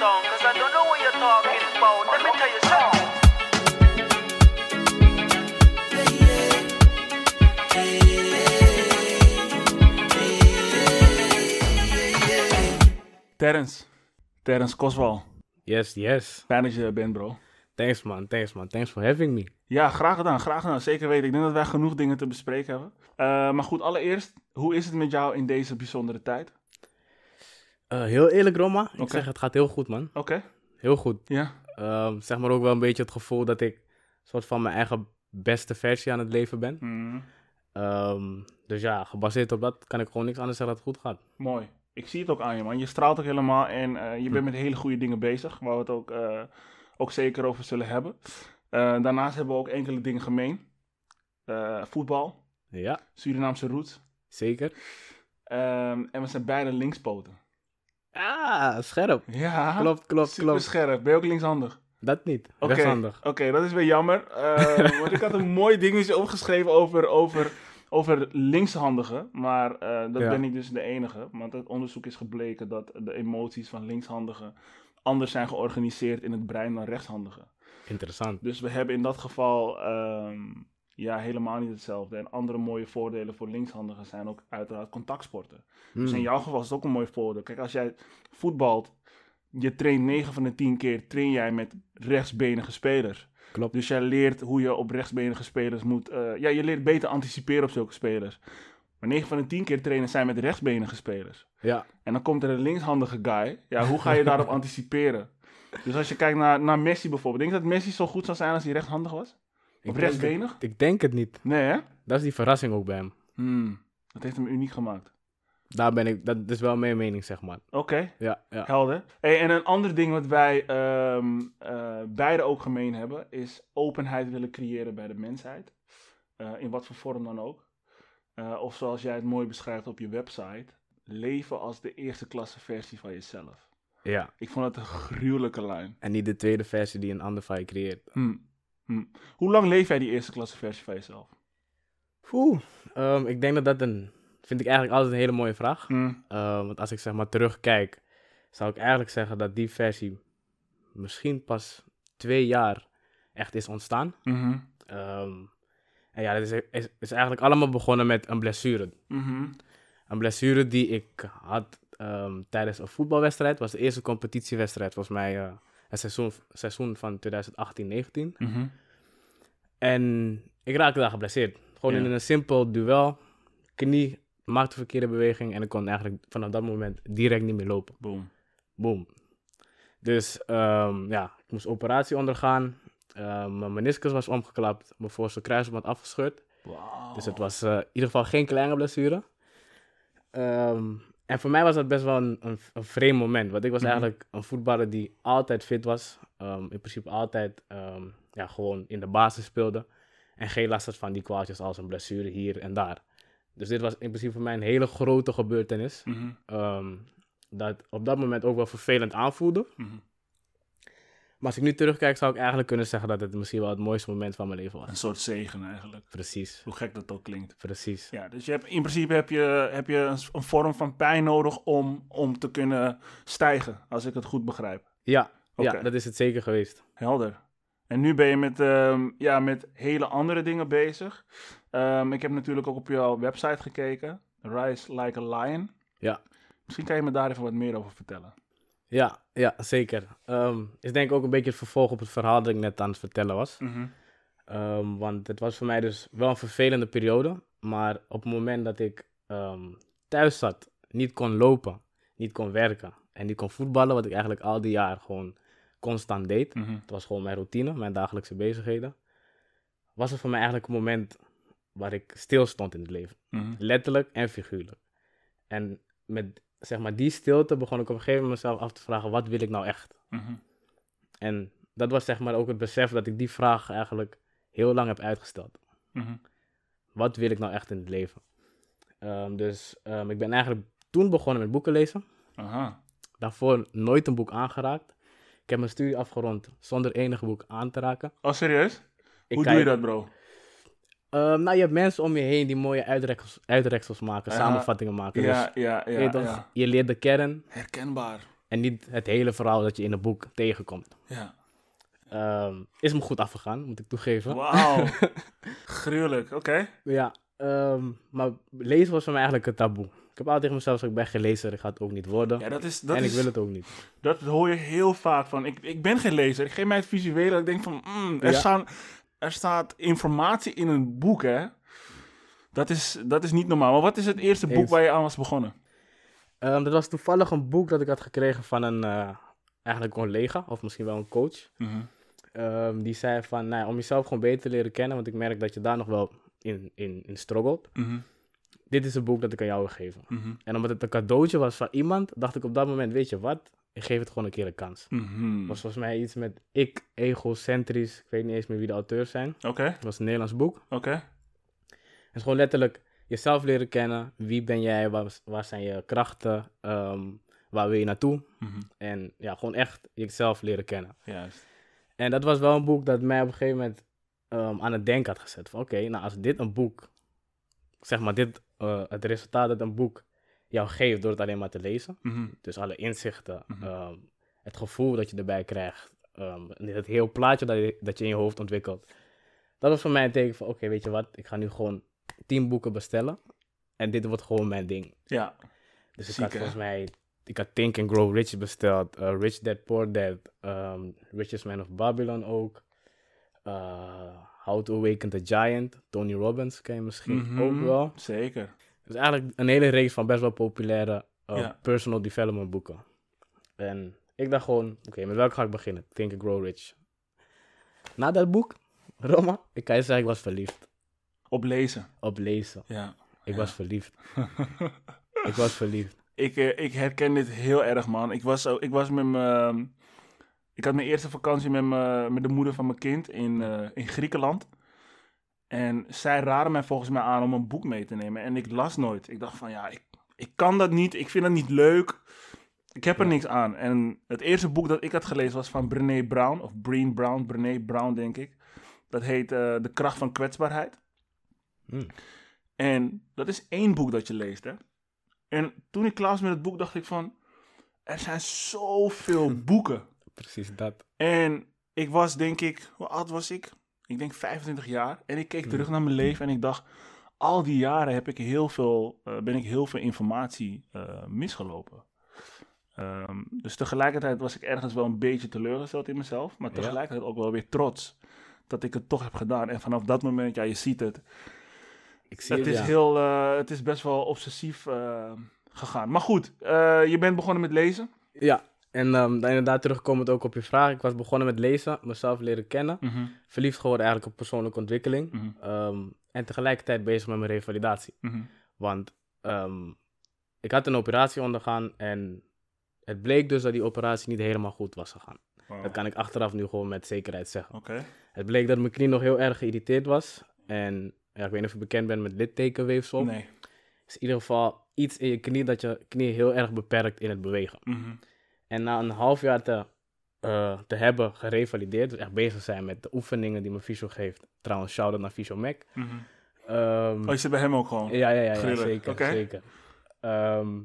song, cause I don't know what you're talking about. Let me tell you something. Terrence. Terrence Koswal. Yes, yes. Fijn dat je er bent, bro. Thanks man, thanks man. Thanks for having me. Ja, graag gedaan, graag gedaan. Zeker weten. Ik denk dat wij genoeg dingen te bespreken hebben. Eh, maar goed, allereerst, hoe is het met jou in deze bijzondere tijd? Eh, heel eerlijk Roma, ik zeg het gaat heel goed man. Oké, Heel goed. ja. Ehm, zeg maar ook wel een beetje het gevoel dat ik soort van mijn eigen beste versie aan het leven ben. Mhm. Ehm, dus ja, gebaseerd op dat kan ik gewoon niks anders zeggen dat het goed gaat. Mooi. Ik zie het ook aan je, man. Je straalt ook helemaal en eh, je Hm. bent met hele goede dingen bezig, waar we het ook, eh, ook zeker over zullen hebben. Daarnaast hebben we ook enkele dingen gemeen. Voetbal, Ja, Surinaamse roots. zeker. Ehm, en we zijn beide linkspoten. Ah, scherp. Ja, Klopt, klopt, super klopt. scherp. Ben je ook linkshandig? Dat niet. Oké, Rechtshandig. Oké, dat is weer jammer. Eh, want ik had een mooi dingetje opgeschreven over, over, over linkshandigen. Maar eh, dat Ja. ben ik dus de enige. Want het onderzoek is gebleken dat de emoties van linkshandigen anders zijn georganiseerd in het brein dan rechtshandigen. Interessant. Dus we hebben in dat geval ehm, ja, helemaal niet hetzelfde. En andere mooie voordelen voor linkshandigen zijn ook uiteraard contactsporten. Dus in Hmm. jouw geval is het ook een mooi voordeel. Kijk, als jij voetbalt, je traint 9 van de 10 keer, train jij met rechtsbenige spelers. Klopt. Dus jij leert hoe je op rechtsbenige spelers moet... eh, ja, je leert beter anticiperen op zulke spelers. Maar 9 van de 10 keer trainen zijn met rechtsbenige spelers. Ja, En dan komt er een linkshandige guy. Ja, hoe ga je daarop anticiperen? Dus als je kijkt naar, naar Messi bijvoorbeeld. Denk je dat Messi zo goed zou zijn als hij rechtshandig was? Ik denk rechtsbenig? ik denk het niet. Nee, hè? Dat is die verrassing ook bij hem. Hmm, dat heeft hem uniek gemaakt. Daar ben ik, dat is wel mijn mening, zeg maar. Oké. Ja, ja. Helder. Hey, en een ander ding wat wij ehm eh, beide ook gemeen hebben, is openheid willen creëren bij de mensheid. Eh, in wat voor vorm dan ook. Eh, of zoals jij het mooi beschrijft op je website, leven als de eerste klasse versie van jezelf. ja. Ik vond het een gruwelijke lijn. En niet de tweede versie die een ander van je creëert. Hm. Hm. Hoe lang leef jij die eerste klasse versie van jezelf? Oeh, ehm, ik denk dat dat een, vind ik eigenlijk altijd een hele mooie vraag. Hm. Eh, want als ik zeg maar terugkijk, zou ik eigenlijk zeggen dat die versie misschien pas twee jaar echt is ontstaan. Mhm. Ehm, en ja, dat is, is, is eigenlijk allemaal begonnen met een blessure. Mhm. Een blessure die ik had ehm, tijdens een voetbalwedstrijd. was de eerste competitiewedstrijd volgens mij eh, het seizoen, seizoen van 2018-19. Mhm. En ik raakte daar geblesseerd. Gewoon Ja. in een simpel duel. Knie maakte verkeerde beweging en ik kon eigenlijk vanaf dat moment direct niet meer lopen. Boom. Boom. Dus ehm, ja, ik moest operatie ondergaan. Ehm, mijn meniscus was omgeklapt. Mijn voorste kruisband afgescheurd. Wauw. Dus het was eh, in ieder geval geen kleine blessure. Ehm, en voor mij was dat best wel een, een, een vreemd moment. Want ik was Mhm. eigenlijk een voetballer die altijd fit was. Ehm, in principe altijd ehm, ja, gewoon in de basis speelde. En geen last had van die kwaaltjes als een blessure hier en daar. Dus dit was in principe voor mij een hele grote gebeurtenis. Mhm. ehm, dat op dat moment ook wel vervelend aanvoelde. Mhm. Maar als ik nu terugkijk, zou ik eigenlijk kunnen zeggen dat het misschien wel het mooiste moment van mijn leven was. Een soort zegen eigenlijk. Precies, Hoe gek dat ook klinkt. precies. Ja, dus je hebt, in principe heb je, heb je een, vorm van pijn nodig om, om te kunnen stijgen, als ik het goed begrijp. Ja, ja, dat is het zeker geweest. Helder. En nu ben je met, ehm, ja, met hele andere dingen bezig. Ehm, ik heb natuurlijk ook op jouw website gekeken. Rise Like a Lion. Ja. Misschien kan je me daar even wat meer over vertellen. Ja, ja zeker. Ehm is denk ik ook een beetje het vervolg op het verhaal dat ik net aan het vertellen was. Ehm, want het was voor mij dus wel een vervelende periode. Maar op het moment dat ik ehm, thuis zat, niet kon lopen, niet kon werken en niet kon voetballen, wat ik eigenlijk al die jaar gewoon constant deed. Mhm. Het was gewoon mijn routine, mijn dagelijkse bezigheden. Was het voor mij eigenlijk een moment waar ik stil stond in het leven. Mhm. Letterlijk en figuurlijk. En met zeg maar, die stilte begon ik op een gegeven moment mezelf af te vragen: wat wil ik nou echt? Mhm. En dat was zeg maar ook het besef dat ik die vraag eigenlijk heel lang heb uitgesteld. Mhm. Wat wil ik nou echt in het leven? Ehm, dus ehm, ik ben eigenlijk toen begonnen met boeken lezen. Aha. Daarvoor nooit een boek aangeraakt. Ik heb mijn studie afgerond zonder enig boek aan te raken. Oh, serieus? Ik Hoe doe je dat, bro? Ehm, nou, je hebt mensen om je heen die mooie uitreksels, uitreksels maken, Ja, samenvattingen maken. Ja, dus ja, je, ja, toch, ja. je leert de kern. Herkenbaar. En niet het hele verhaal dat je in een boek tegenkomt. Ja. Ehm, is me goed afgegaan, moet ik toegeven. Wauw. Gruwelijk, oké. Ja, ehm, maar lezen was voor mij eigenlijk een taboe. Ik heb altijd tegen mezelf gezegd, ik ben geen lezer, ik ga het ook niet worden. Ja, dat is... Dat en is, ik wil het ook niet. Dat hoor je heel vaak van. Ik, ik ben geen lezer. Ik geef mij het visuele. Ik denk van, mm, er, staan, er staat informatie in een boek, hè. Dat is, dat is niet normaal. Maar wat is het eerste boek waar je aan was begonnen? Ehm, dat was toevallig een boek dat ik had gekregen van een, eh, eigenlijk een collega, of misschien wel een coach. Ehm, die zei van, nou, ja, om jezelf gewoon beter te leren kennen, want ik merk dat je daar nog wel in, in, in struggelt. Mhm, Dit is een boek dat ik aan jou wil geven. mhm, En omdat het een cadeautje was van iemand, dacht ik op dat moment, weet je wat? Ik geef het gewoon een keer een kans. Het was volgens mij iets met ik, egocentrisch, ik weet niet eens meer wie de auteurs zijn. Oké, Het was een Nederlands boek. oké. Het is gewoon letterlijk jezelf leren kennen. Wie ben jij? Waar, waar zijn je krachten? Ehm, waar wil je naartoe? Mhm, En ja, gewoon echt jezelf leren kennen. Juist. En dat was wel een boek dat mij op een gegeven moment ehm, aan het denken had gezet. Van oké, nou als dit een boek, zeg maar dit, eh, het resultaat dat een boek jou geeft door het alleen maar te lezen. Mhm, Dus alle inzichten, Mhm. ehm, het gevoel dat je erbij krijgt, ehm, het heel plaatje dat je, dat je in je hoofd ontwikkelt. Dat was voor mij een teken van, oké, weet je wat, ik ga nu gewoon tien boeken bestellen. En dit wordt gewoon mijn ding. Ja. Dus ik had volgens mij, ik had Think and Grow Rich besteld, eh, Rich Dad Poor Dad, ehm, Richest Man of Babylon ook. eh, How to Awaken the Giant, Tony Robbins ken je misschien Mhm, ook wel. Zeker. Dus eigenlijk een hele reeks van best wel populaire eh, Ja. personal development boeken. En ik dacht gewoon, oké, met welke ga ik beginnen? Think and Grow Rich. Na dat boek, Roma, ik kan je zeggen, ik was verliefd. Op lezen. Op lezen. Ja. Ik Ja. was verliefd. Ik was verliefd. Ik, eh, ik herken dit heel erg, man. Ik was, ik was met mijn... Ik had mijn eerste vakantie met, mijn- met de moeder van mijn kind in, eh, in Griekenland. En zij raadde mij volgens mij aan om een boek mee te nemen. En ik las nooit. Ik dacht van, ja, ik, ik kan dat niet. Ik vind dat niet leuk. Ik heb er niks aan. En het eerste boek dat ik had gelezen was van Brené Brown. Of Breen Brown. Brené Brown, denk ik. Dat heet eh, De kracht van kwetsbaarheid. Hm. En dat is één boek dat je leest, hè. En toen ik klaar was met het boek, dacht ik van... Er zijn zoveel boeken. Precies dat. En ik was, denk ik... Hoe oud was ik? Ik denk 25 jaar. En ik keek terug naar mijn leven en ik dacht... Al die jaren heb ik heel veel, eh, ben ik heel veel informatie eh, misgelopen. Ehm, dus tegelijkertijd was ik ergens wel een beetje teleurgesteld in mezelf. Maar tegelijkertijd ook wel weer trots dat ik het toch heb gedaan. En vanaf dat moment, ja, je ziet het. Ik zie Het het, is, heel, eh, het is best wel obsessief gegaan. Maar goed, je bent begonnen met lezen. Ja, en dan inderdaad terugkomend ook op je vraag. Ik was begonnen met lezen, mezelf leren kennen. Verliefd geworden eigenlijk op persoonlijke ontwikkeling. Mhm, Ehm, en tegelijkertijd bezig met mijn revalidatie. mhm, Want ehm, ik had een operatie ondergaan en het bleek dus dat die operatie niet helemaal goed was gegaan. Wow. Dat kan ik achteraf nu gewoon met zekerheid zeggen. Oké. Het bleek dat mijn knie nog heel erg geïrriteerd was. En ja, ik weet niet of je bekend bent met littekenweefsel. Nee. is in ieder geval iets in je knie dat je knie heel erg beperkt in het bewegen. En na een half jaar te, eh, te hebben gerevalideerd, dus echt bezig zijn met de oefeningen die mijn fysio geeft. Trouwens, shout-out naar Fysio Mac. mhm. Ehm, Oh, je zit bij hem ook gewoon? ja, ja, ja, zeker. zeker. Ehm,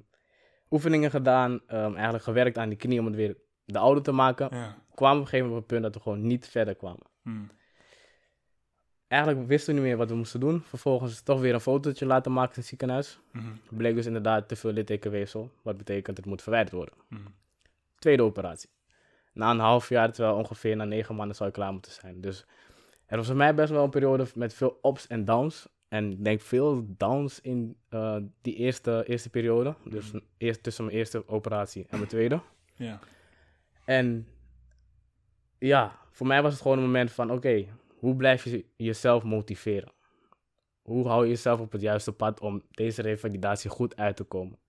oefeningen gedaan, ehm, eigenlijk gewerkt aan die knie om het weer de oude te maken. Ja. Kwamen op een gegeven moment op een punt dat we gewoon niet verder kwamen. Mhm, Eigenlijk wisten we niet meer wat we moesten doen. Vervolgens toch weer een fotootje laten maken in het ziekenhuis. mhm, Bleek dus inderdaad te veel littekenweefsel, wat betekent het moet verwijderd worden. mhm. Tweede operatie. Na een half jaar, terwijl ongeveer na negen maanden zou ik klaar moeten zijn. Dus er was voor mij best wel een periode met veel ups en downs. En ik denk veel downs in eh, die eerste, eerste periode. Dus eerst tussen mijn eerste operatie en mijn tweede. Ja. En ja, voor mij was het gewoon een moment van: oké, hoe blijf je jezelf motiveren? Hoe hou je jezelf op het juiste pad om deze revalidatie goed uit te komen?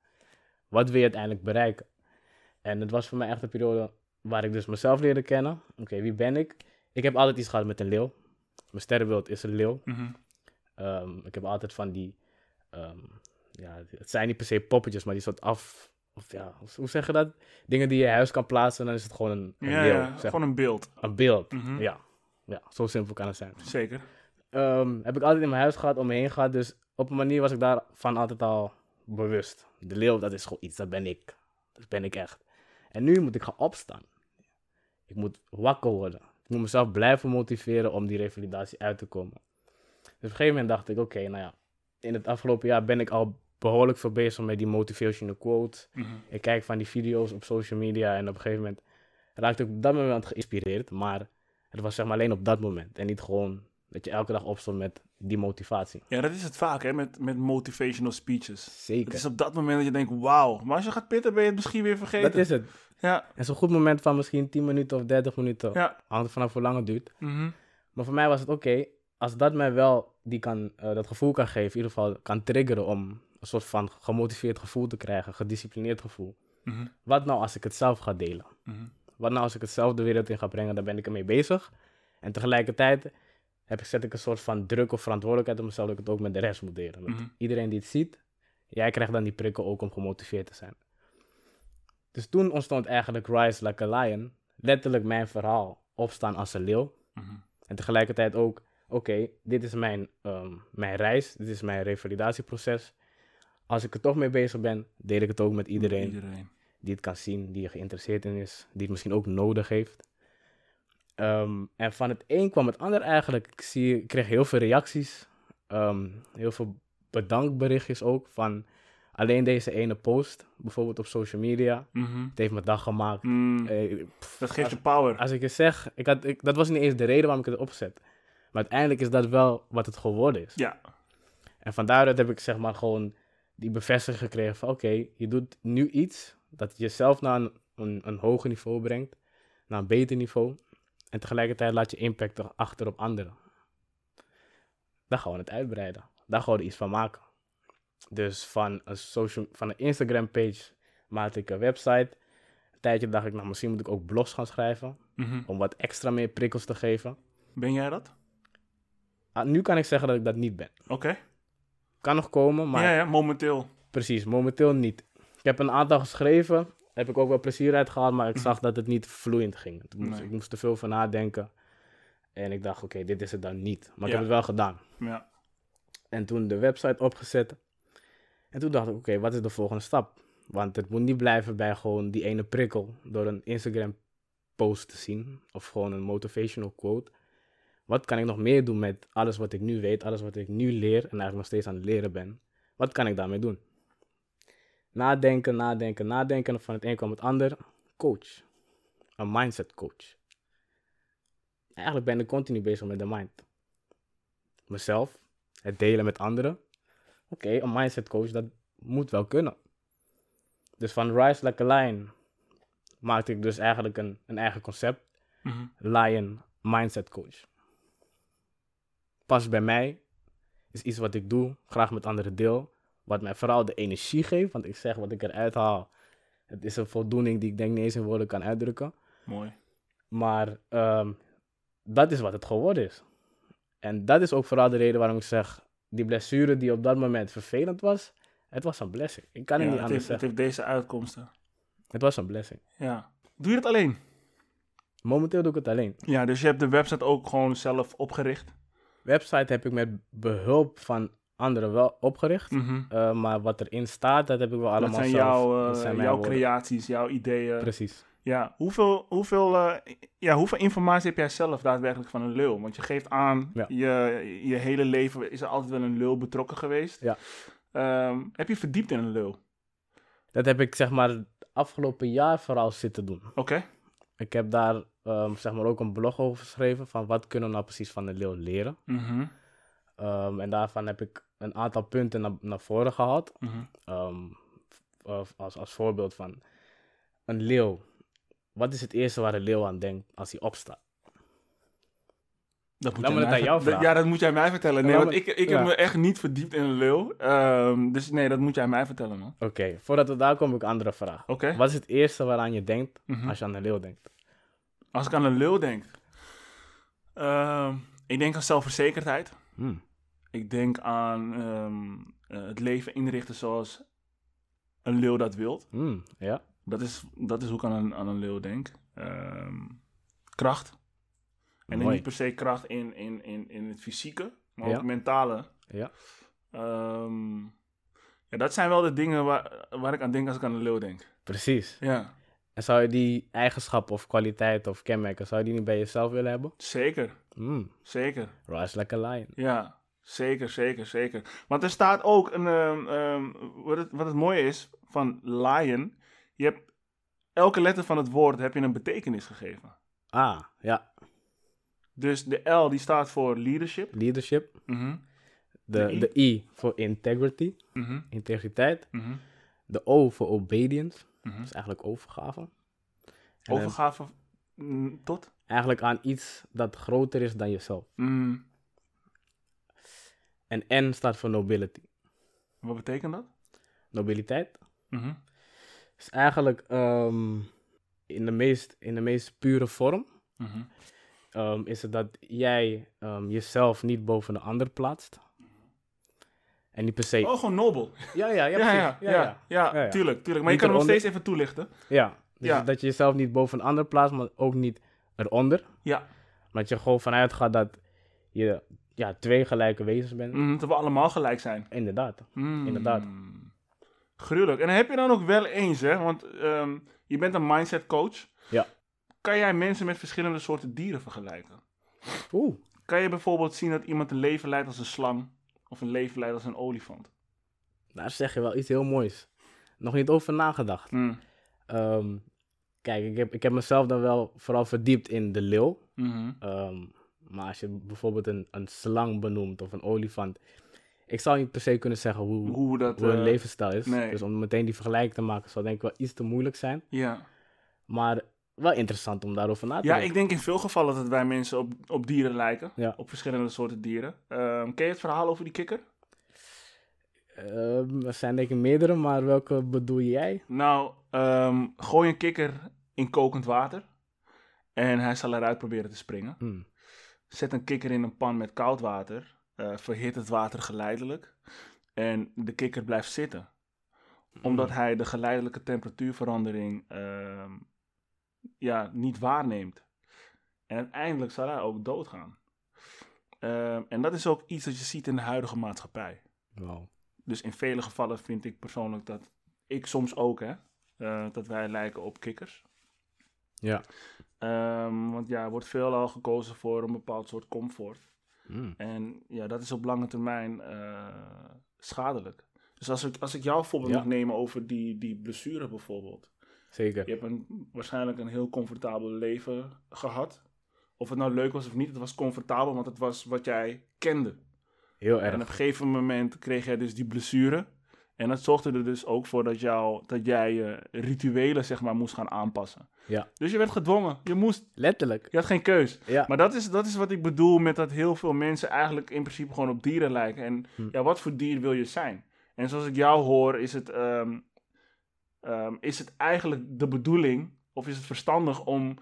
Wat wil je uiteindelijk bereiken? En het was voor mij echt een periode waar ik dus mezelf leerde kennen. Oké, wie ben ik? Ik heb altijd iets gehad met een leeuw. Mijn sterrenbeeld is een leeuw. Mhm, Ehm, ik heb altijd van die, ehm, ja, het zijn niet per se poppetjes, maar die soort af, of ja, hoe- zeg je dat? Dingen die je huis kan plaatsen, dan is het gewoon een, een Ja, leeuw, ja, zeg gewoon een beeld. een beeld. Mhm. Ja. ja, zo simpel kan het zijn. Zeker. Ehm, heb ik altijd in mijn huis gehad, om me heen gehad, dus op een manier was ik daarvan altijd al bewust. De leeuw, dat is gewoon iets, dat ben ik. Dat ben ik echt. En nu moet ik gaan opstaan. Ik moet wakker worden. Ik moet mezelf blijven motiveren om die revalidatie uit te komen. Dus op een gegeven moment dacht ik, oké, nou ja, in het afgelopen jaar ben ik al behoorlijk veel bezig met die motivational quotes. Mhm. Ik kijk van die video's op social media en op een gegeven moment raakte ik op dat moment geïnspireerd. Maar het was zeg maar alleen op dat moment en niet gewoon dat je elke dag opstond met die motivatie. Ja, dat is het vaak, hè, met, met motivational speeches. Zeker. Het is op dat moment dat je denkt, wauw. Maar als je gaat pitten, ben je het misschien weer vergeten. Dat is het. Ja, En zo'n goed moment van misschien 10 minuten of 30 minuten. ja. Hangt vanaf hoe lang het duurt. Mhm. Maar voor mij was het oké, als dat mij wel die kan, eh, dat gevoel kan geven, in ieder geval kan triggeren om een soort van gemotiveerd gevoel te krijgen, gedisciplineerd gevoel. Mhm. Wat nou als ik het zelf ga delen? Mhm. Wat nou als ik het zelf de wereld in ga brengen, dan ben ik ermee bezig. En tegelijkertijd heb ik, zet ik een soort van druk of verantwoordelijkheid op mezelf dat ik het ook met de rest moet delen. Met Mhm. iedereen die het ziet, jij krijgt dan die prikkel ook om gemotiveerd te zijn. Dus toen ontstond eigenlijk Rise Like a Lion, letterlijk mijn verhaal, opstaan als een leeuw. Mhm. En tegelijkertijd ook, oké, dit is mijn, ehm, mijn reis, dit is mijn revalidatieproces. Als ik er toch mee bezig ben, deel ik het ook met iedereen Iedereen. die het kan zien, die er geïnteresseerd in is, die het misschien ook nodig heeft. Ehm, en van het een kwam het ander eigenlijk. Ik, zie, ik kreeg heel veel reacties, ehm, heel veel bedankberichtjes ook van alleen deze ene post, bijvoorbeeld op social media. Mhm. Het heeft mijn dag gemaakt. Mm. Eh, pff, Dat geeft als- je power. als ik het zeg, ik had, ik, dat was niet eens de reden waarom ik het opzet. Maar uiteindelijk is dat wel wat het geworden is. Ja. En van daaruit heb ik zeg maar gewoon die bevestiging gekregen van oké, je doet nu iets dat jezelf naar een, een, een hoger niveau brengt, naar een beter niveau. En tegelijkertijd laat je impact er- achter op anderen. Dan gaan we het uitbreiden. Daar gaan we er iets van maken. Dus van een, social, van een Instagram page maakte ik een website. Een tijdje dacht ik, nou misschien moet ik ook blogs gaan schrijven. Mhm. Om wat extra meer prikkels te geven. Ben jij dat? Ah, nu kan ik zeggen dat ik dat niet ben. Oké. Kan nog komen, maar Ja, ja, momenteel. precies, momenteel niet. Ik heb een aantal geschreven. Heb ik ook wel plezier uit gehad, maar ik zag dat het niet vloeiend ging. Ik moest, Nee. ik moest er veel van nadenken. En ik dacht, oké, dit is het dan niet. Maar ik heb het wel gedaan. Ja. En toen de website opgezet. En toen dacht ik, oké, wat is de volgende stap? Want het moet niet blijven bij gewoon die ene prikkel door een Instagram post te zien. Of gewoon een motivational quote. Wat kan ik nog meer doen met alles wat ik nu weet, alles wat ik nu leer en eigenlijk nog steeds aan het leren ben? Wat kan ik daarmee doen? Nadenken, nadenken, nadenken. En van het een kwam het ander. Coach. Een mindset coach. Eigenlijk ben ik continu bezig met de mind. Mezelf, het delen met anderen. Oké, een mindset coach, dat moet wel kunnen. Dus van Rise Like a Lion maakte ik dus eigenlijk een, een eigen concept. Mhm. Lion Mindset Coach. Past bij mij. Is iets wat ik doe, graag met anderen deel. Wat mij vooral de energie geeft. Want ik zeg wat ik eruit haal. Het is een voldoening die ik denk niet eens in woorden kan uitdrukken. Mooi. Maar ehm, dat is wat het geworden is. En dat is ook vooral de reden waarom ik zeg... Die blessure die op dat moment vervelend was... Het was een blessing. Ik kan het Ja, niet het, anders heeft, het heeft deze uitkomsten. Het was een blessing. Ja. Doe je dat alleen? Momenteel doe ik het alleen. Ja, dus je hebt de website ook gewoon zelf opgericht. Website heb ik met behulp van anderen wel opgericht. Mhm. Uh, maar wat erin staat, dat heb ik wel allemaal Dat zijn zelf. jouw, eh, dat zijn mijn jouw woorden. creaties, jouw ideeën. Precies. Ja, hoeveel, hoeveel, eh, ja, hoeveel informatie heb jij zelf daadwerkelijk van een lul? Want je geeft aan, Ja. je, je hele leven is er altijd wel een lul betrokken geweest. Ja. Ehm, heb je verdiept in een lul? Dat heb ik zeg maar het afgelopen jaar vooral zitten doen. Oké. Ik heb daar ehm, zeg maar ook een blog over geschreven van wat kunnen we nou precies van de leeuw leren. Mhm, Ehm, en daarvan heb ik een aantal punten naar, naar voren gehaald. mhm. Ehm, als, als voorbeeld van een leeuw. Wat is het eerste waar een leeuw aan denkt als hij opstaat? Dat moet Dan moet het mij aan jou ver- vragen. Ja, dat moet jij mij vertellen. Nee, want ik, ik ja. heb me echt niet verdiept in een leeuw. Ehm, dus nee, dat moet jij mij vertellen, man. Oké, voordat we daar komen, heb ik een andere vraag. Oké. Wat is het eerste waaraan je denkt Mhm. als je aan een leeuw denkt? Als ik aan een leeuw denk. Ehm, ik denk aan zelfverzekerdheid. Hmm. Ik denk aan ehm, eh, het leven inrichten zoals een leeuw dat wilt. Hmm, ja. Dat is, dat is hoe ik aan een, aan een leeuw denk. Ehm, kracht. En niet per se kracht in, in, in, in het fysieke, maar Ja. ook mentale. Ja. Ehm, ja, dat zijn wel de dingen waar, waar ik aan denk als ik aan een leeuw denk. Precies. Ja. En zou je die eigenschappen of kwaliteiten of kenmerken, zou je die niet bij jezelf willen hebben? Zeker, Mm, zeker. rise like a lion. Ja, zeker, zeker, zeker. Want er staat ook een. ehm, ehm, wat, het, wat het mooie is van lion. Je hebt elke letter van het woord heb je een betekenis gegeven. Ah, ja. Dus de L die staat voor leadership. Leadership. Mhm, De, De I. de I voor integrity, mhm, integriteit. mhm, De O voor obedience, dat is eigenlijk overgave. En Overgave mm, tot? Eigenlijk aan iets dat groter is dan jezelf. Mm, En N staat voor nobility. wat betekent dat? Nobiliteit Mhm, is eigenlijk ehm, in, de meest, in de meest pure vorm. mhm, ehm, is het dat jij ehm, jezelf niet boven de ander plaatst. En niet per se. Oh, gewoon nobel. Ja, ja, ja, Ja, ja, ja, ja, Ja, ja. tuurlijk, tuurlijk. Maar je kan hem nog steeds even toelichten. Ja, dus Ja. dat je jezelf niet boven een ander plaatst, maar ook niet eronder. Ja, Maar dat je gewoon vanuit gaat dat je ja, twee gelijke wezens bent. mm, dat we allemaal gelijk zijn. Inderdaad. Mm. Inderdaad. Gruwelijk. En dan heb je dan ook wel eens, hè? Want ehm, je bent een mindset coach. Ja. Kan jij mensen met verschillende soorten dieren vergelijken? Oeh. Kan je bijvoorbeeld zien dat iemand een leven leidt als een slang of een leven leidt als een olifant? Daar zeg je wel iets heel moois. Nog niet over nagedacht. Mm. Kijk, ik heb, ik heb mezelf dan wel vooral verdiept in de leeuw. Mhm. Ehm, maar als je bijvoorbeeld een, een slang benoemt of een olifant. Ik zou niet per se kunnen zeggen hoe, Hoe dat... hoe hun eh, levensstijl is. nee. Dus om meteen die vergelijking te maken zou denk ik wel iets te moeilijk zijn. Ja. Maar wel interessant om daarover na te ja, denken. ik denk in veel gevallen dat wij mensen op, op dieren lijken. Ja. Op verschillende soorten dieren. Ehm, ken je het verhaal over die kikker? Ehm, er zijn denk ik meerdere, maar welke bedoel jij? Nou, ehm, gooi een kikker in kokend water. En hij zal eruit proberen te springen. Hm. Zet een kikker in een pan met koud water. eh verhit het water geleidelijk. En de kikker blijft zitten. Omdat hij de geleidelijke temperatuurverandering ehm, ja, niet waarneemt. En uiteindelijk zal hij ook doodgaan. Ehm, en dat is ook iets dat je ziet in de huidige maatschappij. Wow. Dus in vele gevallen vind ik persoonlijk dat ik soms ook, hè, eh, dat wij lijken op kikkers. Ja. Ehm, want ja, er wordt veelal gekozen voor een bepaald soort comfort. Hm. En ja, dat is op lange termijn eh, schadelijk. Dus als ik, als ik jouw voorbeeld Ja. mag nemen over die, die blessure bijvoorbeeld. Zeker. Je hebt een, waarschijnlijk een heel comfortabel leven gehad. Of het nou leuk was of niet, het was comfortabel, want het was wat jij kende. Heel En op erg. een gegeven moment kreeg jij dus die blessure. En dat zorgde er dus ook voor dat, jou, dat jij je rituelen zeg maar moest gaan aanpassen. Ja. Dus je werd gedwongen. Je moest. Letterlijk. Je had geen keus. Ja. Maar dat is, dat is wat ik bedoel met dat heel veel mensen eigenlijk in principe gewoon op dieren lijken. En Hm. ja, wat voor dier wil je zijn? En zoals ik jou hoor, is het, ehm, ehm, is het eigenlijk de bedoeling, of is het verstandig om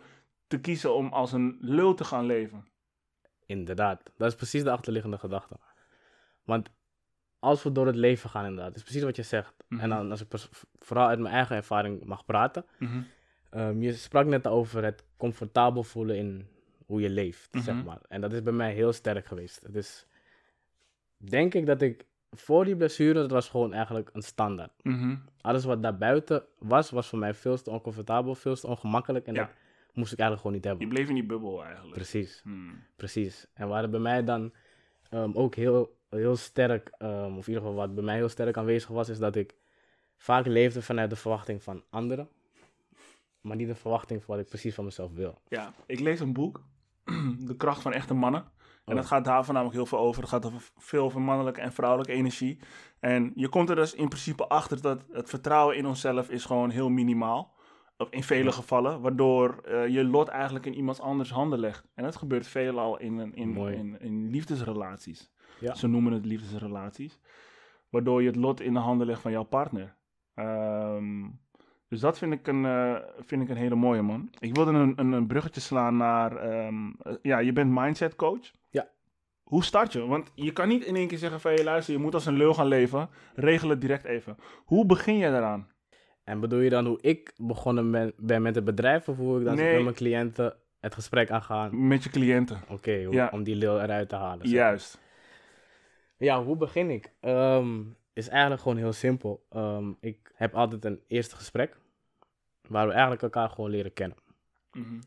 te kiezen om als een lul te gaan leven? Inderdaad. Dat is precies de achterliggende gedachte. Want als we door het leven gaan, inderdaad, is precies wat je zegt. Mhm. En dan, als ik vooral uit mijn eigen ervaring mag praten. Ehm, je sprak net over het comfortabel voelen in hoe je leeft, zeg Mhm. maar. En dat is bij mij heel sterk geweest. Dus denk ik dat ik voor die blessure, dat was gewoon eigenlijk een standaard. Mhm. Alles wat daarbuiten was, was voor mij veel te oncomfortabel, veel te ongemakkelijk. En Ja. dat moest ik eigenlijk gewoon niet Je hebben. bleef in die bubbel eigenlijk. Precies, Hmm. precies. En waar het bij mij dan ehm, ook heel, heel sterk, ehm, of in ieder geval wat bij mij heel sterk aanwezig was, is dat ik vaak leefde vanuit de verwachting van anderen. Maar niet de verwachting van wat ik precies van mezelf wil. Ja, ik lees een boek, De kracht van echte mannen. En Oh. dat gaat daar voornamelijk heel veel over. Het gaat over, veel over mannelijke en vrouwelijke energie. En je komt er dus in principe achter dat het vertrouwen in onszelf is gewoon heel minimaal. In vele gevallen, waardoor eh, je lot eigenlijk in iemands anders handen legt. En dat gebeurt veelal in, in, in, in liefdesrelaties. Ja. Ze noemen het liefdesrelaties. Waardoor je het lot in de handen legt van jouw partner. Ehm, dus dat vind ik, een, eh, vind ik een hele mooie, man. Ik wilde een, een, een bruggetje slaan naar... ehm, eh, ja, je bent mindset coach. Ja. Hoe start je? Want je kan niet in één keer zeggen van... Hey, luister, je moet als een lul gaan leven. Regel het direct even. Hoe begin je daaraan? En bedoel je dan hoe ik begonnen ben, ben met het bedrijf, of hoe ik dan Nee. met mijn cliënten het gesprek aangaan? Met je cliënten. Oké, Ja. om die leeuw eruit te halen. zeg. Juist. Ja, hoe begin ik? Ehm, is eigenlijk gewoon heel simpel. Ehm, ik heb altijd een eerste gesprek. waar we eigenlijk elkaar gewoon leren kennen. Mhm.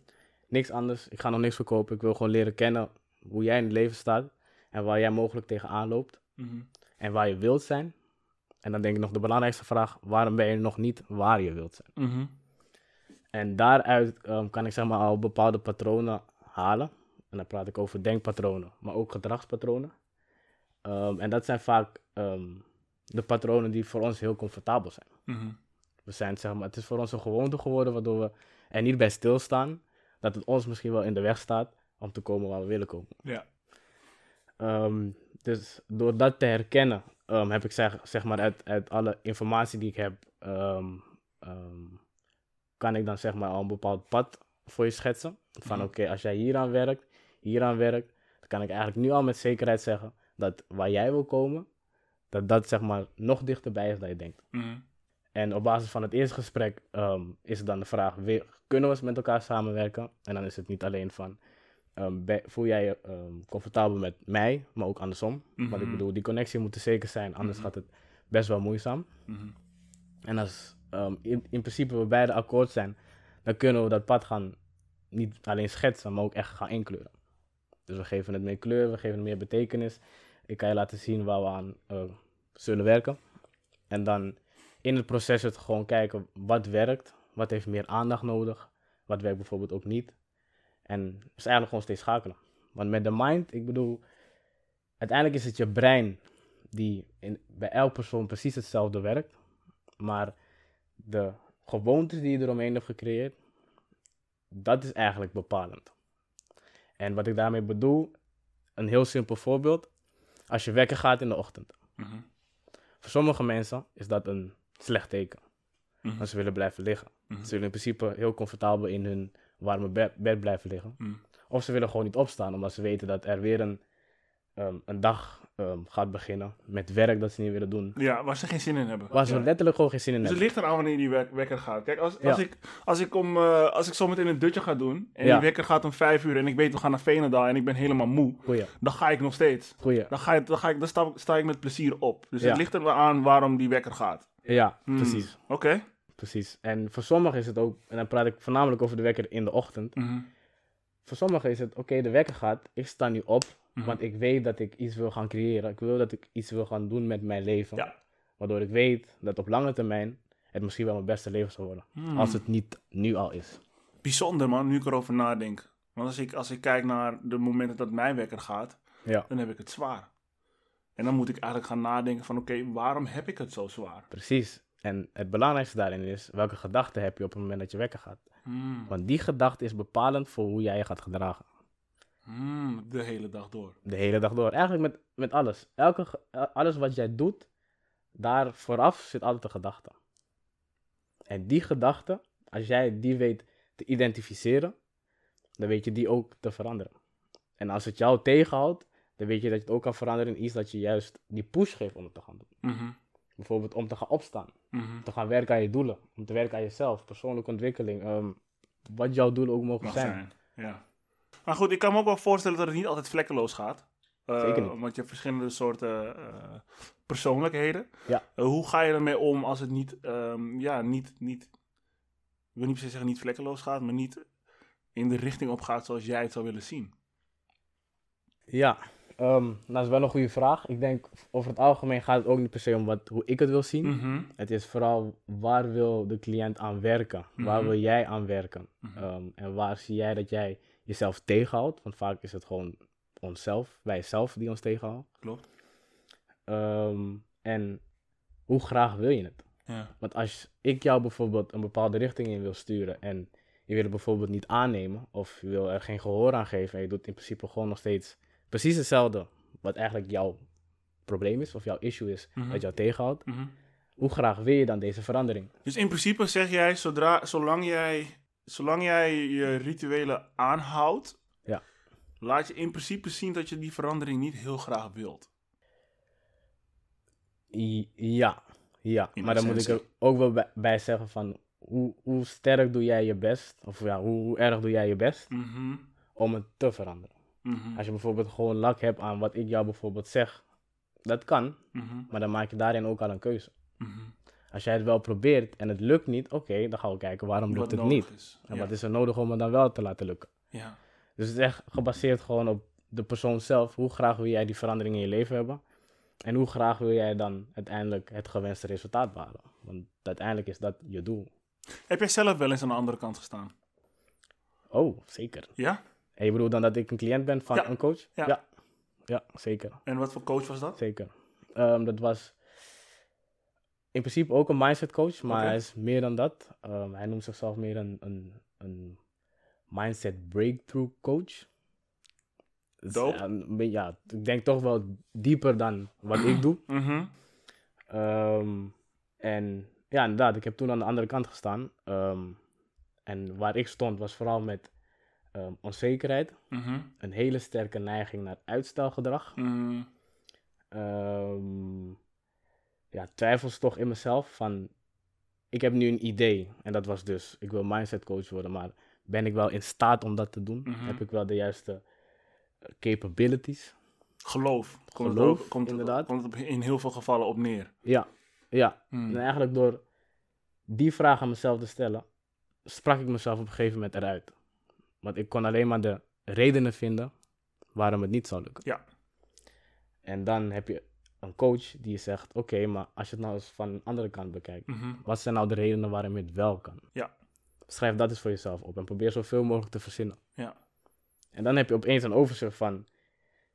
Niks anders, ik ga nog niks verkopen. Ik wil gewoon leren kennen hoe jij in het leven staat en waar jij mogelijk tegenaan loopt Mhm. en waar je wilt zijn. En dan denk ik nog de belangrijkste vraag, waarom ben je nog niet waar je wilt zijn? Mhm. En daaruit ehm, kan ik zeg maar al bepaalde patronen halen. En dan praat ik over denkpatronen, maar ook gedragspatronen. Ehm, en dat zijn vaak ehm, de patronen die voor ons heel comfortabel zijn. Mhm. We zijn, zeg maar, het is voor ons een gewoonte geworden waardoor we er niet bij stilstaan dat het ons misschien wel in de weg staat om te komen waar we willen komen. Ja. Ehm, dus door dat te herkennen, heb ik zeg, zeg maar uit, uit alle informatie die ik heb, kan ik dan zeg maar al een bepaald pad voor je schetsen. Van Mhm. oké, als jij hieraan werkt, hieraan werkt, dan kan ik eigenlijk nu al met zekerheid zeggen dat waar jij wil komen, dat dat zeg maar nog dichterbij is dan je denkt. Mhm. En op basis van het eerste gesprek ehm, is het dan de vraag, weer, kunnen we eens met elkaar samenwerken? En dan is het niet alleen van, ehm, voel jij je ehm, comfortabel met mij, maar ook andersom. Want ik Mhm. bedoel, die connectie moet er zeker zijn, anders Mhm. gaat het best wel moeizaam. En als in, in principe we beide akkoord zijn, dan kunnen we dat pad gaan niet alleen schetsen, maar ook echt gaan inkleuren. Dus we geven het meer kleur, we geven het meer betekenis. Ik kan je laten zien waar we aan eh, zullen werken. En dan in het proces het gewoon kijken wat werkt, wat heeft meer aandacht nodig, wat werkt bijvoorbeeld ook niet. En het is eigenlijk gewoon steeds schakelen. Want met de mind, ik bedoel, uiteindelijk is het je brein die in, bij elk persoon precies hetzelfde werkt. Maar de gewoontes die je eromheen hebt gecreëerd, dat is eigenlijk bepalend. En wat ik daarmee bedoel, een heel simpel voorbeeld. Als je wekker gaat in de ochtend. Mhm. Voor sommige mensen is dat een slecht teken. Mhm. Want ze willen blijven liggen. Mhm. Ze willen in principe heel comfortabel in hun warme bed, bed blijven liggen. Of ze willen gewoon niet opstaan, omdat ze weten dat er weer een, ehm, een dag ehm, gaat beginnen. Met werk dat ze niet willen doen. Ja, waar ze geen zin in hebben. Waar ze Ja. letterlijk gewoon geen zin in Dus het hebben. ligt eraan wanneer die wek- wekker gaat. Kijk, als, Ja. als, ik, als, ik om, eh, als ik zo meteen een dutje ga doen en Ja. die wekker gaat om vijf uur en ik weet we gaan naar Veenendaal en ik ben helemaal moe, Goeie, dan ga ik nog steeds. goeie. Dan, ga ik, dan, ga ik, dan sta, sta ik met plezier op. Dus Ja. het ligt er wel aan waarom die wekker gaat. Ja, Hmm. precies. Oké. Precies. En voor sommigen is het ook, en dan praat ik voornamelijk over de wekker in de ochtend. Mhm. Voor sommigen is het, oké, de wekker gaat, ik sta nu op, Mhm. want ik weet dat ik iets wil gaan creëren. Ik wil dat ik iets wil gaan doen met mijn leven. Ja. Waardoor ik weet dat op lange termijn het misschien wel mijn beste leven zal worden. Hmm. Als het niet nu al is. Bijzonder man, nu ik erover nadenk. Want als ik, als ik kijk naar de momenten dat mijn wekker gaat, Ja, dan heb ik het zwaar. En dan moet ik eigenlijk gaan nadenken van oké, waarom heb ik het zo zwaar? precies. En het belangrijkste daarin is, welke gedachten heb je op het moment dat je wekker gaat? Hmm. Want die gedachte is bepalend voor hoe jij je gaat gedragen. Hmm, de hele dag door. De hele dag door. Eigenlijk met, met alles. Elke, eh, alles wat jij doet, daar vooraf zit altijd een gedachte. En die gedachte, als jij die weet te identificeren, dan weet je die ook te veranderen. En als het jou tegenhoudt, dan weet je dat je het ook kan veranderen in iets dat je juist die push geeft om het te gaan doen. Mhm. Bijvoorbeeld om te gaan opstaan, om te gaan werken aan je doelen, om te werken aan jezelf, persoonlijke ontwikkeling, ehm, wat jouw doelen ook mogen Mag zijn. zijn. Ja. Maar goed, ik kan me ook wel voorstellen dat het niet altijd vlekkeloos gaat. Eh, Zeker niet. Want je hebt verschillende soorten eh, persoonlijkheden. Ja. Eh, hoe ga je ermee om als het niet, ehm, ja, niet, niet, ik wil niet per se zeggen niet vlekkeloos gaat, maar niet in de richting op gaat zoals jij het zou willen zien? Ja, ehm, nou, dat is wel een goede vraag. Ik denk over het algemeen gaat het ook niet per se om wat, hoe ik het wil zien. Mhm. Het is vooral waar wil de cliënt aan werken? Waar Mhm. wil jij aan werken? Mhm. Ehm, en waar zie jij dat jij jezelf tegenhoudt? Want vaak is het gewoon onszelf, wij zelf die ons tegenhouden. Klopt. Ehm, en hoe graag wil je het? Ja. Want als ik jou bijvoorbeeld een bepaalde richting in wil sturen en je wil het bijvoorbeeld niet aannemen of je wil er geen gehoor aan geven en je doet in principe gewoon nog steeds precies hetzelfde wat eigenlijk jouw probleem is of jouw issue is Mhm. dat jou tegenhoudt, Mhm. hoe graag wil je dan deze verandering? Dus in principe zeg jij, zodra, zolang, jij, zolang jij je rituelen aanhoudt, Ja. laat je in principe zien dat je die verandering niet heel graag wilt. Ja, ja. In maar dan moet ik er ook wel bij, bij zeggen van hoe, hoe sterk doe jij je best, of ja, hoe, hoe erg doe jij je best Mhm. om het te veranderen? Mhm. Als je bijvoorbeeld gewoon lak hebt aan wat ik jou bijvoorbeeld zeg, dat kan, Mhm. maar dan maak je daarin ook al een keuze. Als jij het wel probeert en het lukt niet, oké, dan gaan we kijken waarom lukt het niet. is. En Ja. wat is er nodig om het dan wel te laten lukken? Ja. Dus het is echt gebaseerd gewoon op de persoon zelf. Hoe graag wil jij die verandering in je leven hebben? En hoe graag wil jij dan uiteindelijk het gewenste resultaat behalen? Want uiteindelijk is dat je doel. Heb jij zelf wel eens aan de andere kant gestaan? Oh, zeker. Ja? En je bedoelt dan dat ik een cliënt ben van Ja, een coach? ja. ja. Ja, zeker. En wat voor coach was dat? Zeker. Ehm, dat was in principe ook een mindset coach, maar hij is meer dan dat. Ehm, hij noemt zichzelf meer een, een, een mindset breakthrough coach. Dus, Dope. ja, ja, ik denk toch wel dieper dan wat ik doe. Mhm. Ehm, en ja, inderdaad, ik heb toen aan de andere kant gestaan. Ehm, en waar ik stond was vooral met onzekerheid, Mhm. een hele sterke neiging naar uitstelgedrag. Ehm, ja, twijfels toch in mezelf van, ik heb nu een idee en dat was dus, ik wil mindset coach worden, maar ben ik wel in staat om dat te doen? Mhm. Heb ik wel de juiste eh, capabilities? Geloof. Komt Geloof, komt inderdaad. komt het in heel veel gevallen op neer. Ja, ja. Hmm. En eigenlijk door die vraag aan mezelf te stellen, sprak ik mezelf op een gegeven moment eruit. Want ik kon alleen maar de redenen vinden waarom het niet zou lukken. Ja. En dan heb je een coach die je zegt, oké, maar als je het nou eens van een andere kant bekijkt, Mhm. wat zijn nou de redenen waarom je het wel kan? Ja. Schrijf dat eens voor jezelf op en probeer zoveel mogelijk te verzinnen. Ja. En dan heb je opeens een overzicht van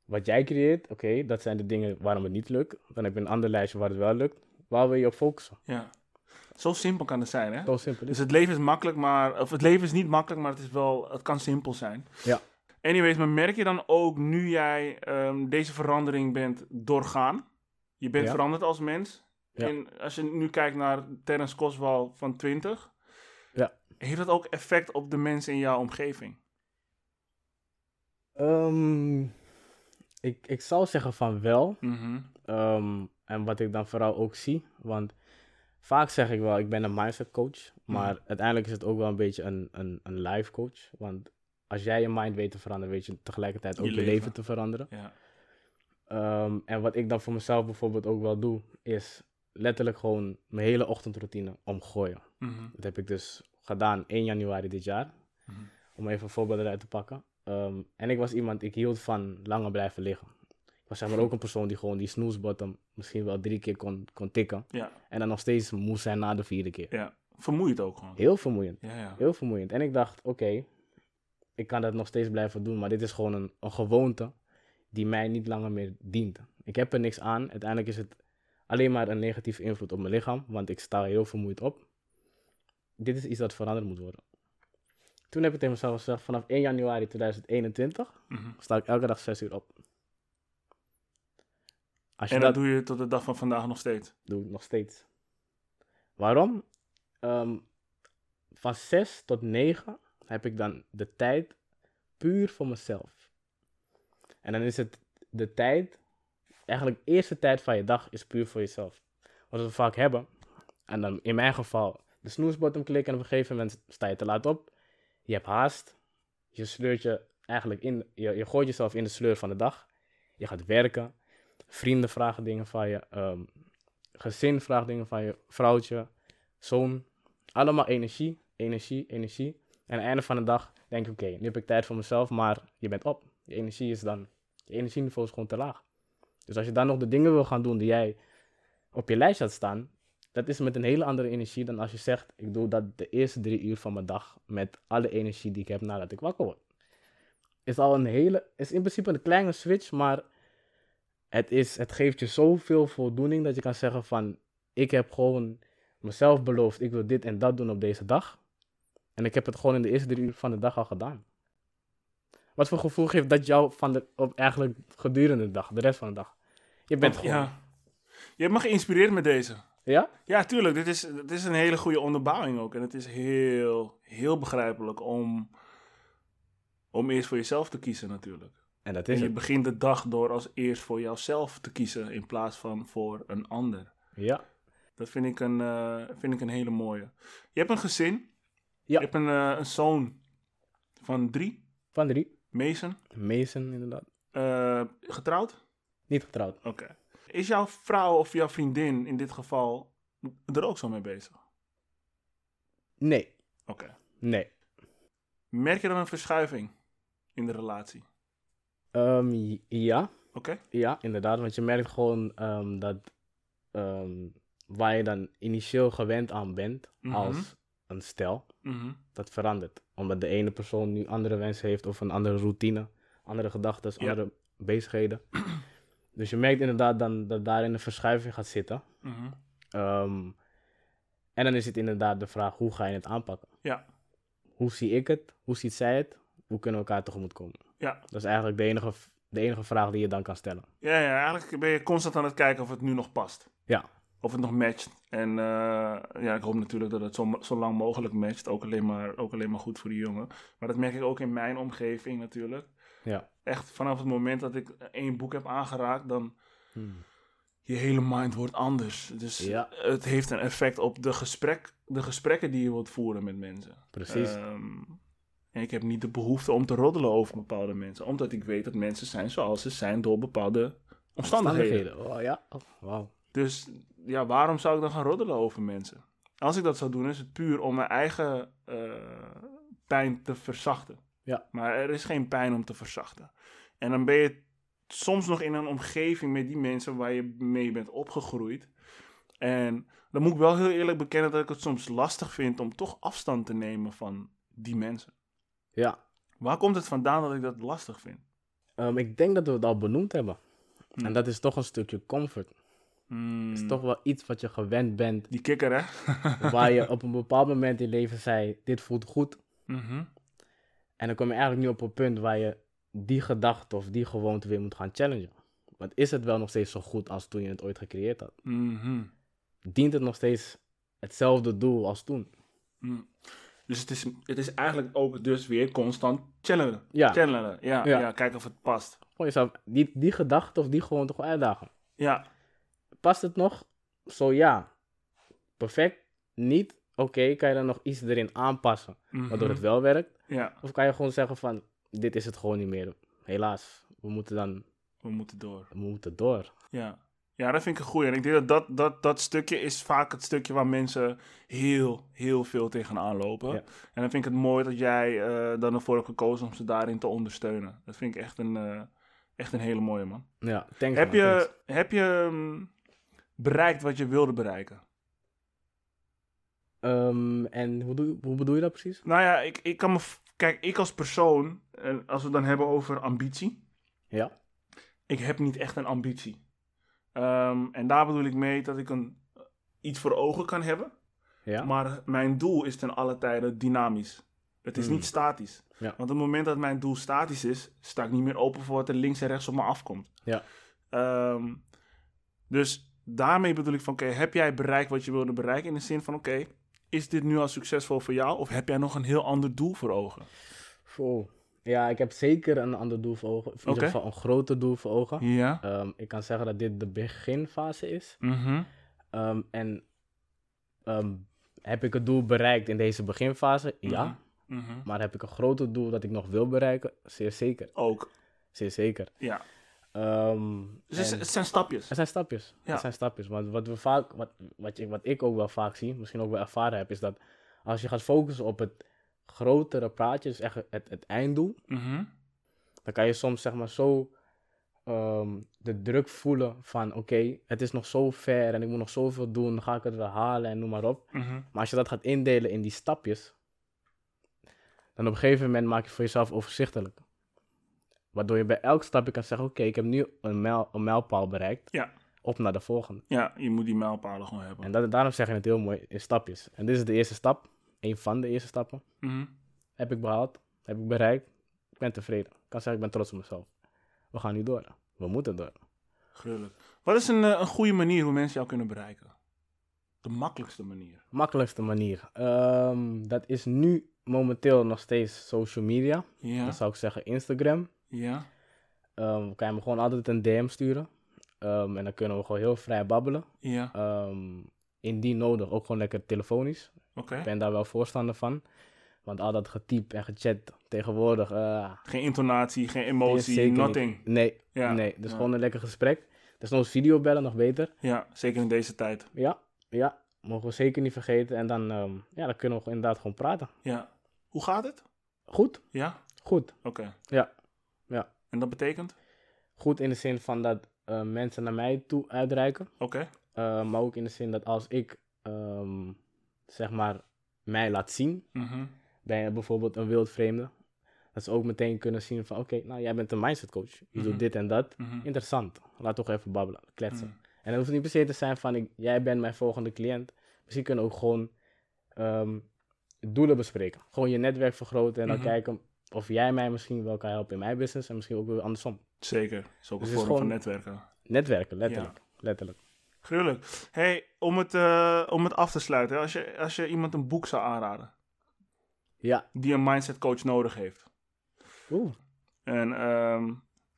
wat jij creëert, oké, dat zijn de dingen waarom het niet lukt. Dan heb je een ander lijstje waar het wel lukt. Waar wil je op focussen? Ja. Zo simpel kan het zijn, hè? Zo simpel is Dus het. het leven is makkelijk, maar... Of het leven is niet makkelijk, maar het is wel... Het kan simpel zijn. Ja. Anyways, maar merk je dan ook nu jij ehm, deze verandering bent doorgaan? Je bent Ja. veranderd als mens. Ja. En als je nu kijkt naar Terence Coswell van 20... Ja. Heeft dat ook effect op de mensen in jouw omgeving? Ehm, ik, ik zou zeggen van wel. Mhm. Ehm, en wat ik dan vooral ook zie, want vaak zeg ik wel, ik ben een mindset coach, maar uiteindelijk is het ook wel een beetje een, een, een life coach. Want als jij je mind weet te veranderen, weet je tegelijkertijd ook Je je, leven te veranderen. Ja. Ehm, en wat ik dan voor mezelf bijvoorbeeld ook wel doe, is letterlijk gewoon mijn hele ochtendroutine omgooien. Mhm. Dat heb ik dus gedaan 1 januari dit jaar. Mhm. Om even een voorbeeld eruit te pakken. Ehm, en ik was iemand, ik hield van langer blijven liggen. Ik was zeg maar ook een persoon die gewoon die snooze button misschien wel drie keer kon, kon tikken. Ja. En dan nog steeds moe zijn na de vierde keer. ja. Vermoeiend ook gewoon. Heel vermoeiend. Ja, ja. Heel vermoeiend. En ik dacht, oké, ik kan dat nog steeds blijven doen. Maar dit is gewoon een, een gewoonte die mij niet langer meer dient. Ik heb er niks aan. Uiteindelijk is het alleen maar een negatieve invloed op mijn lichaam. Want ik sta heel vermoeid op. Dit is iets dat veranderd moet worden. Toen heb ik tegen mezelf gezegd, vanaf 1 januari 2021 Mhm. sta ik elke dag 6 uur op. Als je En dat dat doe je tot de dag van vandaag nog steeds. doe ik nog steeds. Waarom? Ehm, van 6 tot 9 heb ik dan de tijd puur voor mezelf. En dan is het de tijd, eigenlijk de eerste tijd van je dag is puur voor jezelf. Wat we vaak hebben, en dan in mijn geval de snoesbottom klikken en op een gegeven moment sta je te laat op. Je hebt haast. Je sleurt je eigenlijk in, je, je gooit jezelf in de sleur van de dag. Je gaat werken. Vrienden vragen dingen van je. ehm, gezin vraagt dingen van je. Vrouwtje, zoon. Allemaal energie, energie, energie. En aan het einde van de dag denk je, oké, nu heb ik tijd voor mezelf, maar je bent op. Je energie is dan, je energieniveau is gewoon te laag. Dus als je dan nog de dingen wil gaan doen die jij op je lijst had staan, dat is met een hele andere energie dan als je zegt, ik doe dat de eerste drie uur van mijn dag met alle energie die ik heb nadat ik wakker word. Is al een hele, is in principe een kleine switch, maar het, is, het geeft je zoveel voldoening dat je kan zeggen van, ik heb gewoon mezelf beloofd, ik wil dit en dat doen op deze dag. En ik heb het gewoon in de eerste drie uur van de dag al gedaan. Wat voor gevoel geeft dat jou van de, op eigenlijk gedurende de dag, de rest van de dag? Je bent gewoon... Ja. Je hebt me geïnspireerd met deze. Ja? Ja, tuurlijk. Dit is, dit is een hele goede onderbouwing ook. En het is heel, heel begrijpelijk om, om eerst voor jezelf te kiezen natuurlijk. En dat En is je het. begint de dag door als eerst voor jouzelf te kiezen in plaats van voor een ander. Ja. Dat vind ik een, eh, vind ik een hele mooie. Je hebt een gezin. Ja. Je hebt een, eh, een zoon van drie, Van drie. Mason. Mason, inderdaad. Eh, getrouwd? Niet getrouwd. Oké. Is jouw vrouw of jouw vriendin in dit geval er ook zo mee bezig? Nee, Oké. nee. Merk je dan een verschuiving in de relatie? Ehm, j- ja, Oké? ja, inderdaad. Want je merkt gewoon ehm, dat ehm, waar je dan initieel gewend aan bent Mhm. als een stel, Mhm. dat verandert. Omdat de ene persoon nu andere wensen heeft of een andere routine, andere gedachten, Ja. andere bezigheden. dus je merkt inderdaad dan dat daarin een verschuiving gaat zitten. Mhm. Ehm, en dan is het inderdaad de vraag, hoe ga je het aanpakken? Ja. Hoe zie ik het? Hoe ziet zij het? Hoe kunnen we elkaar tegemoet komen? Ja. Dat is eigenlijk de enige, de enige vraag die je dan kan stellen. Ja, ja, eigenlijk ben je constant aan het kijken of het nu nog past. Ja, Of het nog matcht. En eh, ja, ik hoop natuurlijk dat het zo, zo lang mogelijk matcht. Ook alleen, maar, ook alleen maar goed voor die jongen. Maar dat merk ik ook in mijn omgeving natuurlijk. ja. Echt vanaf het moment dat ik één boek heb aangeraakt, dan Hmm. je hele mind wordt anders. Dus Ja. het heeft een effect op de, gesprek, de gesprekken die je wilt voeren met mensen. Precies. Ehm, en ik heb niet de behoefte om te roddelen over bepaalde mensen. Omdat ik weet dat mensen zijn zoals ze zijn door bepaalde omstandigheden. Oh ja, oh, wauw. Dus ja, waarom zou ik dan gaan roddelen over mensen? Als ik dat zou doen, is het puur om mijn eigen eh, pijn te verzachten. Ja. Maar er is geen pijn om te verzachten. En dan ben je soms nog in een omgeving met die mensen waar je mee bent opgegroeid. En dan moet ik wel heel eerlijk bekennen dat ik het soms lastig vind om toch afstand te nemen van die mensen. Ja, Waar komt het vandaan dat ik dat lastig vind? Ehm, ik denk dat we het al benoemd hebben. Hmm. En dat is toch een stukje comfort. Hmm, Het is toch wel iets wat je gewend bent. Die kikker, hè? waar je op een bepaald moment in je leven zei, dit voelt goed. Mhm. En dan kom je eigenlijk nu op een punt waar je die gedachte of die gewoonte weer moet gaan challengen. Want is het wel nog steeds zo goed als toen je het ooit gecreëerd had? Mhm. Dient het nog steeds hetzelfde doel als toen? Mm. Dus het is, het is eigenlijk ook dus weer constant challengen. Ja. Challengen, ja, ja. Ja. Kijken of het past. Gewoon jezelf die, die gedachte of die gewoonte gewoon uitdagen. Ja, Past het nog? Zo ja. Perfect. Niet? Oké, kan je dan nog iets erin aanpassen, waardoor Mhm. het wel werkt? ja, Of kan je gewoon zeggen van, dit is het gewoon niet meer. Helaas, we moeten dan, we moeten door. we moeten door. Ja. ja, dat vind ik een goeie. En ik denk dat dat, dat dat stukje is vaak het stukje waar mensen heel, heel veel tegenaan lopen. Ja. En dan vind ik het mooi dat jij eh, dan ervoor hebt gekozen om ze daarin te ondersteunen. Dat vind ik echt een, eh, echt een hele mooie, man. Ja, thanks Heb man, thanks. je, heb je mm, bereikt wat je wilde bereiken? Ehm, en hoe, doe, hoe bedoel je dat precies? Nou ja, ik, ik kan me. Kijk, ik als persoon, en als we het dan hebben over ambitie. Ja. Ik heb niet echt een ambitie. Ehm, en daar bedoel ik mee dat ik een, iets voor ogen kan hebben. Ja? Maar mijn doel is ten alle tijde dynamisch. Het is Hmm. niet statisch. Ja. Want op het moment dat mijn doel statisch is, sta ik niet meer open voor wat er links en rechts op me afkomt. Ja. Ehm, dus daarmee bedoel ik van, oké, heb jij bereikt wat je wilde bereiken? In de zin van, oké, is dit nu al succesvol voor jou? Of heb jij nog een heel ander doel voor ogen? Wow. Ja, ik heb zeker een ander doel voor ogen. Of in ieder geval een groter doel voor ogen. Ja. Ehm, ik kan zeggen dat dit de beginfase is. Mhm. Ehm, en ehm, heb ik het doel bereikt in deze beginfase? Ja. Mhm. Maar heb ik een groter doel dat ik nog wil bereiken? Zeer zeker. Ook, Zeer zeker. ja. Ehm, Dus het, zijn stapjes. Het zijn stapjes. Ja. Het zijn stapjes. Want wat we vaak, wat, wat, je, wat ik ook wel vaak zie, misschien ook wel ervaren heb, is dat als je gaat focussen op het grotere plaatje, dus echt het, het einddoel, Mhm. dan kan je soms zeg maar zo ehm, de druk voelen van oké, het is nog zo ver en ik moet nog zoveel doen, dan ga ik het wel halen en noem maar op. Mhm. Maar als je dat gaat indelen in die stapjes, dan op een gegeven moment maak je voor jezelf overzichtelijk. Waardoor je bij elk stapje kan zeggen, oké, ik heb nu een, mijl, een mijlpaal bereikt, Ja. op naar de volgende. ja, je moet die mijlpalen gewoon hebben. En dat, daarom zeg je het heel mooi in stapjes. En dit is de eerste stap, een van de eerste stappen. Mhm. Heb ik behaald, heb ik bereikt, ik ben tevreden. Ik kan zeggen, ik ben trots op mezelf. We gaan nu door. We moeten door. Gruwelijk. Wat is een, eh, een goede manier hoe mensen jou kunnen bereiken? De makkelijkste manier. Makkelijkste manier. Ehm, dat is nu momenteel nog steeds social media. Ja. Dan zou ik zeggen Instagram. Ja. Ehm kan je me gewoon altijd een DM sturen. Ehm, en dan kunnen we gewoon heel vrij babbelen. Ja. Ehm, indien nodig, ook gewoon lekker telefonisch. Oké. Ik ben daar wel voorstander van. Want al dat getypt en gechat tegenwoordig. eh, Geen intonatie, geen emotie, niet. nothing. nee, Ja. nee. Dus Ja. gewoon een lekker gesprek. Dus nog video bellen, nog beter. Ja, zeker in deze tijd. Ja, ja. mogen we zeker niet vergeten. En dan, ja, dan kunnen we inderdaad gewoon praten. Ja. Hoe gaat het? Goed, Ja? goed. Oké. Ja. En dat betekent? Goed in de zin van dat eh, mensen naar mij toe uitreiken. Oké. Eh, maar ook in de zin dat als ik, ehm, zeg maar, mij laat zien Mhm. bij bijvoorbeeld een wildvreemde. Dat ze ook meteen kunnen zien van, oké, nou jij bent een mindset coach. Je Mhm. doet dit en dat. Mhm. Interessant. Laat toch even babbelen, kletsen. Mhm. En het hoeft niet per se te zijn van, ik, jij bent mijn volgende cliënt. Misschien kunnen we ook gewoon ehm, doelen bespreken. Gewoon je netwerk vergroten en dan Mhm. kijken of jij mij misschien wel kan helpen in mijn business. En misschien ook weer andersom. Zeker. Dat is ook Dus een vorm van netwerken. Netwerken, letterlijk. Letterlijk. Gruwelijk. Hey, om het, eh, om het af te sluiten. Als je, als je iemand een boek zou aanraden. Ja. Die een mindset coach nodig heeft. Oeh. En ehm,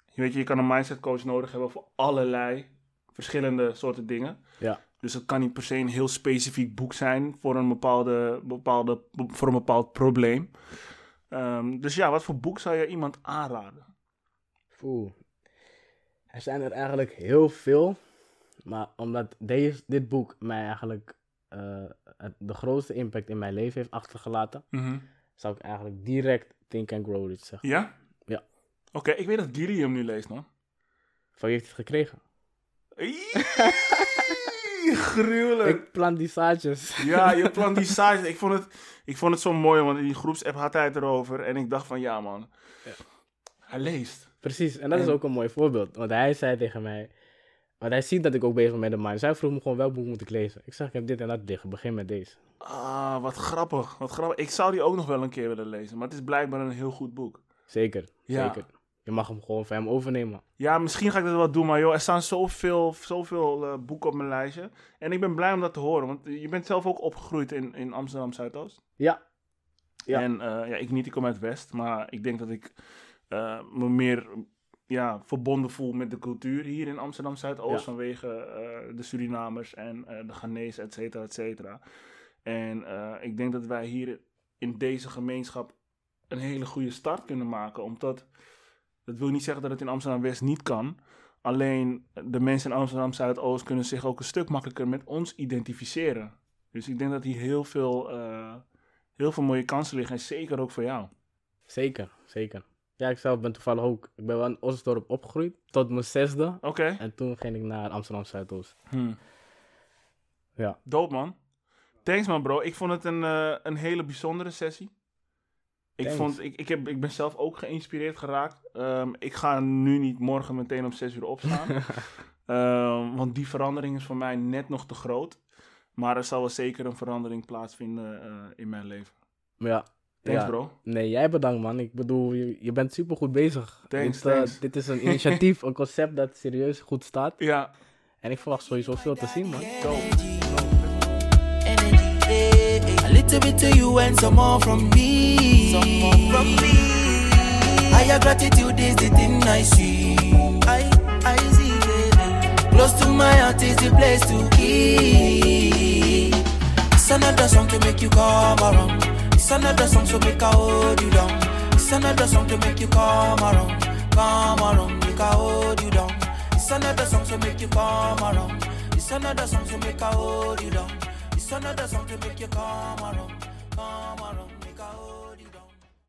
je weet je, je kan een mindset coach nodig hebben voor allerlei verschillende soorten dingen. Ja. Dus het kan niet per se een heel specifiek boek zijn voor een, bepaalde, bepaalde, voor een bepaald probleem. Ehm, dus ja, wat voor boek zou je iemand aanraden? Oeh. Er zijn er eigenlijk heel veel. Maar omdat deze, dit boek mij eigenlijk eh, het- de grootste impact in mijn leven heeft achtergelaten, Mhm. zou ik eigenlijk direct Think and Grow Rich zeggen. Ja? Ja. Oké, ik weet dat Gilly hem nu leest, man. Van wie heeft het gekregen? Gruwelijk. Ik plant die zaadjes. Ja, je plant die site. Ik vond het, ik vond het zo mooi, want in die groepsapp had hij het erover. En ik dacht van, ja man. Ja. Hij leest. Precies, en dat is ook een mooi voorbeeld. Want hij zei tegen mij, want hij ziet dat ik ook bezig ben met de mind. Zij vroeg me gewoon welk boek moet ik lezen. Ik zeg, ik heb dit en dat liggen, begin met deze. Ah, wat grappig. Wat grappig. Ik zou die ook nog wel een keer willen lezen. Maar het is blijkbaar een heel goed boek. Zeker, Ja. zeker. Je mag hem gewoon van hem overnemen. Ja, misschien ga ik dat wel doen. Maar joh, er staan zoveel, zoveel eh, boeken op mijn lijstje. En ik ben blij om dat te horen. Want je bent zelf ook opgegroeid in, in Amsterdam Zuidoost. Ja, Ja. En eh, ja, ik niet, ik kom uit West. Maar ik denk dat ik eh, me meer ja, verbonden voel met de cultuur hier in Amsterdam Zuidoost. Ja. Vanwege de Surinamers en de Ghanese, et cetera, et cetera. En ik denk dat wij hier in deze gemeenschap een hele goede start kunnen maken. Omdat, dat wil niet zeggen dat het in Amsterdam West niet kan. Alleen de mensen in Amsterdam Zuidoost kunnen zich ook een stuk makkelijker met ons identificeren. Dus ik denk dat hier heel veel, eh, heel veel mooie kansen liggen. En zeker ook voor jou. zeker, zeker. Ja, ik zelf ben toevallig ook, ik ben wel in Osdorp opgegroeid, tot mijn zesde. Oké. En toen ging ik naar Amsterdam Zuidoost. Hmm. Ja. Doop man. Thanks man bro. Ik vond het een, eh, een hele bijzondere sessie. Ik, Thanks. vond, ik, ik, heb, ik ben zelf ook geïnspireerd geraakt. Ehm, ik ga nu niet morgen meteen om 6 uur opstaan. Ehm, want die verandering is voor mij net nog te groot. Maar er zal wel zeker een verandering plaatsvinden eh, in mijn leven. Ja. Thanks ja. bro. Nee, jij bedankt man. Ik bedoel, je, je bent super goed bezig. Thanks, dit, eh, thanks. dit is een initiatief, een concept dat serieus goed staat. Ja. En ik verwacht sowieso veel te zien man. A little bit to you and some more from me. Some more from me. Higher gratitude is the thing I see. I, I see, baby. Close to my heart is the place to be. It's another song to make you come around. It's another song to make I hold you down. It's another song to make you come around. Come around, make I hold you down. It's another song to make you come around. It's another song to make I hold you down. It's another song to make you come around.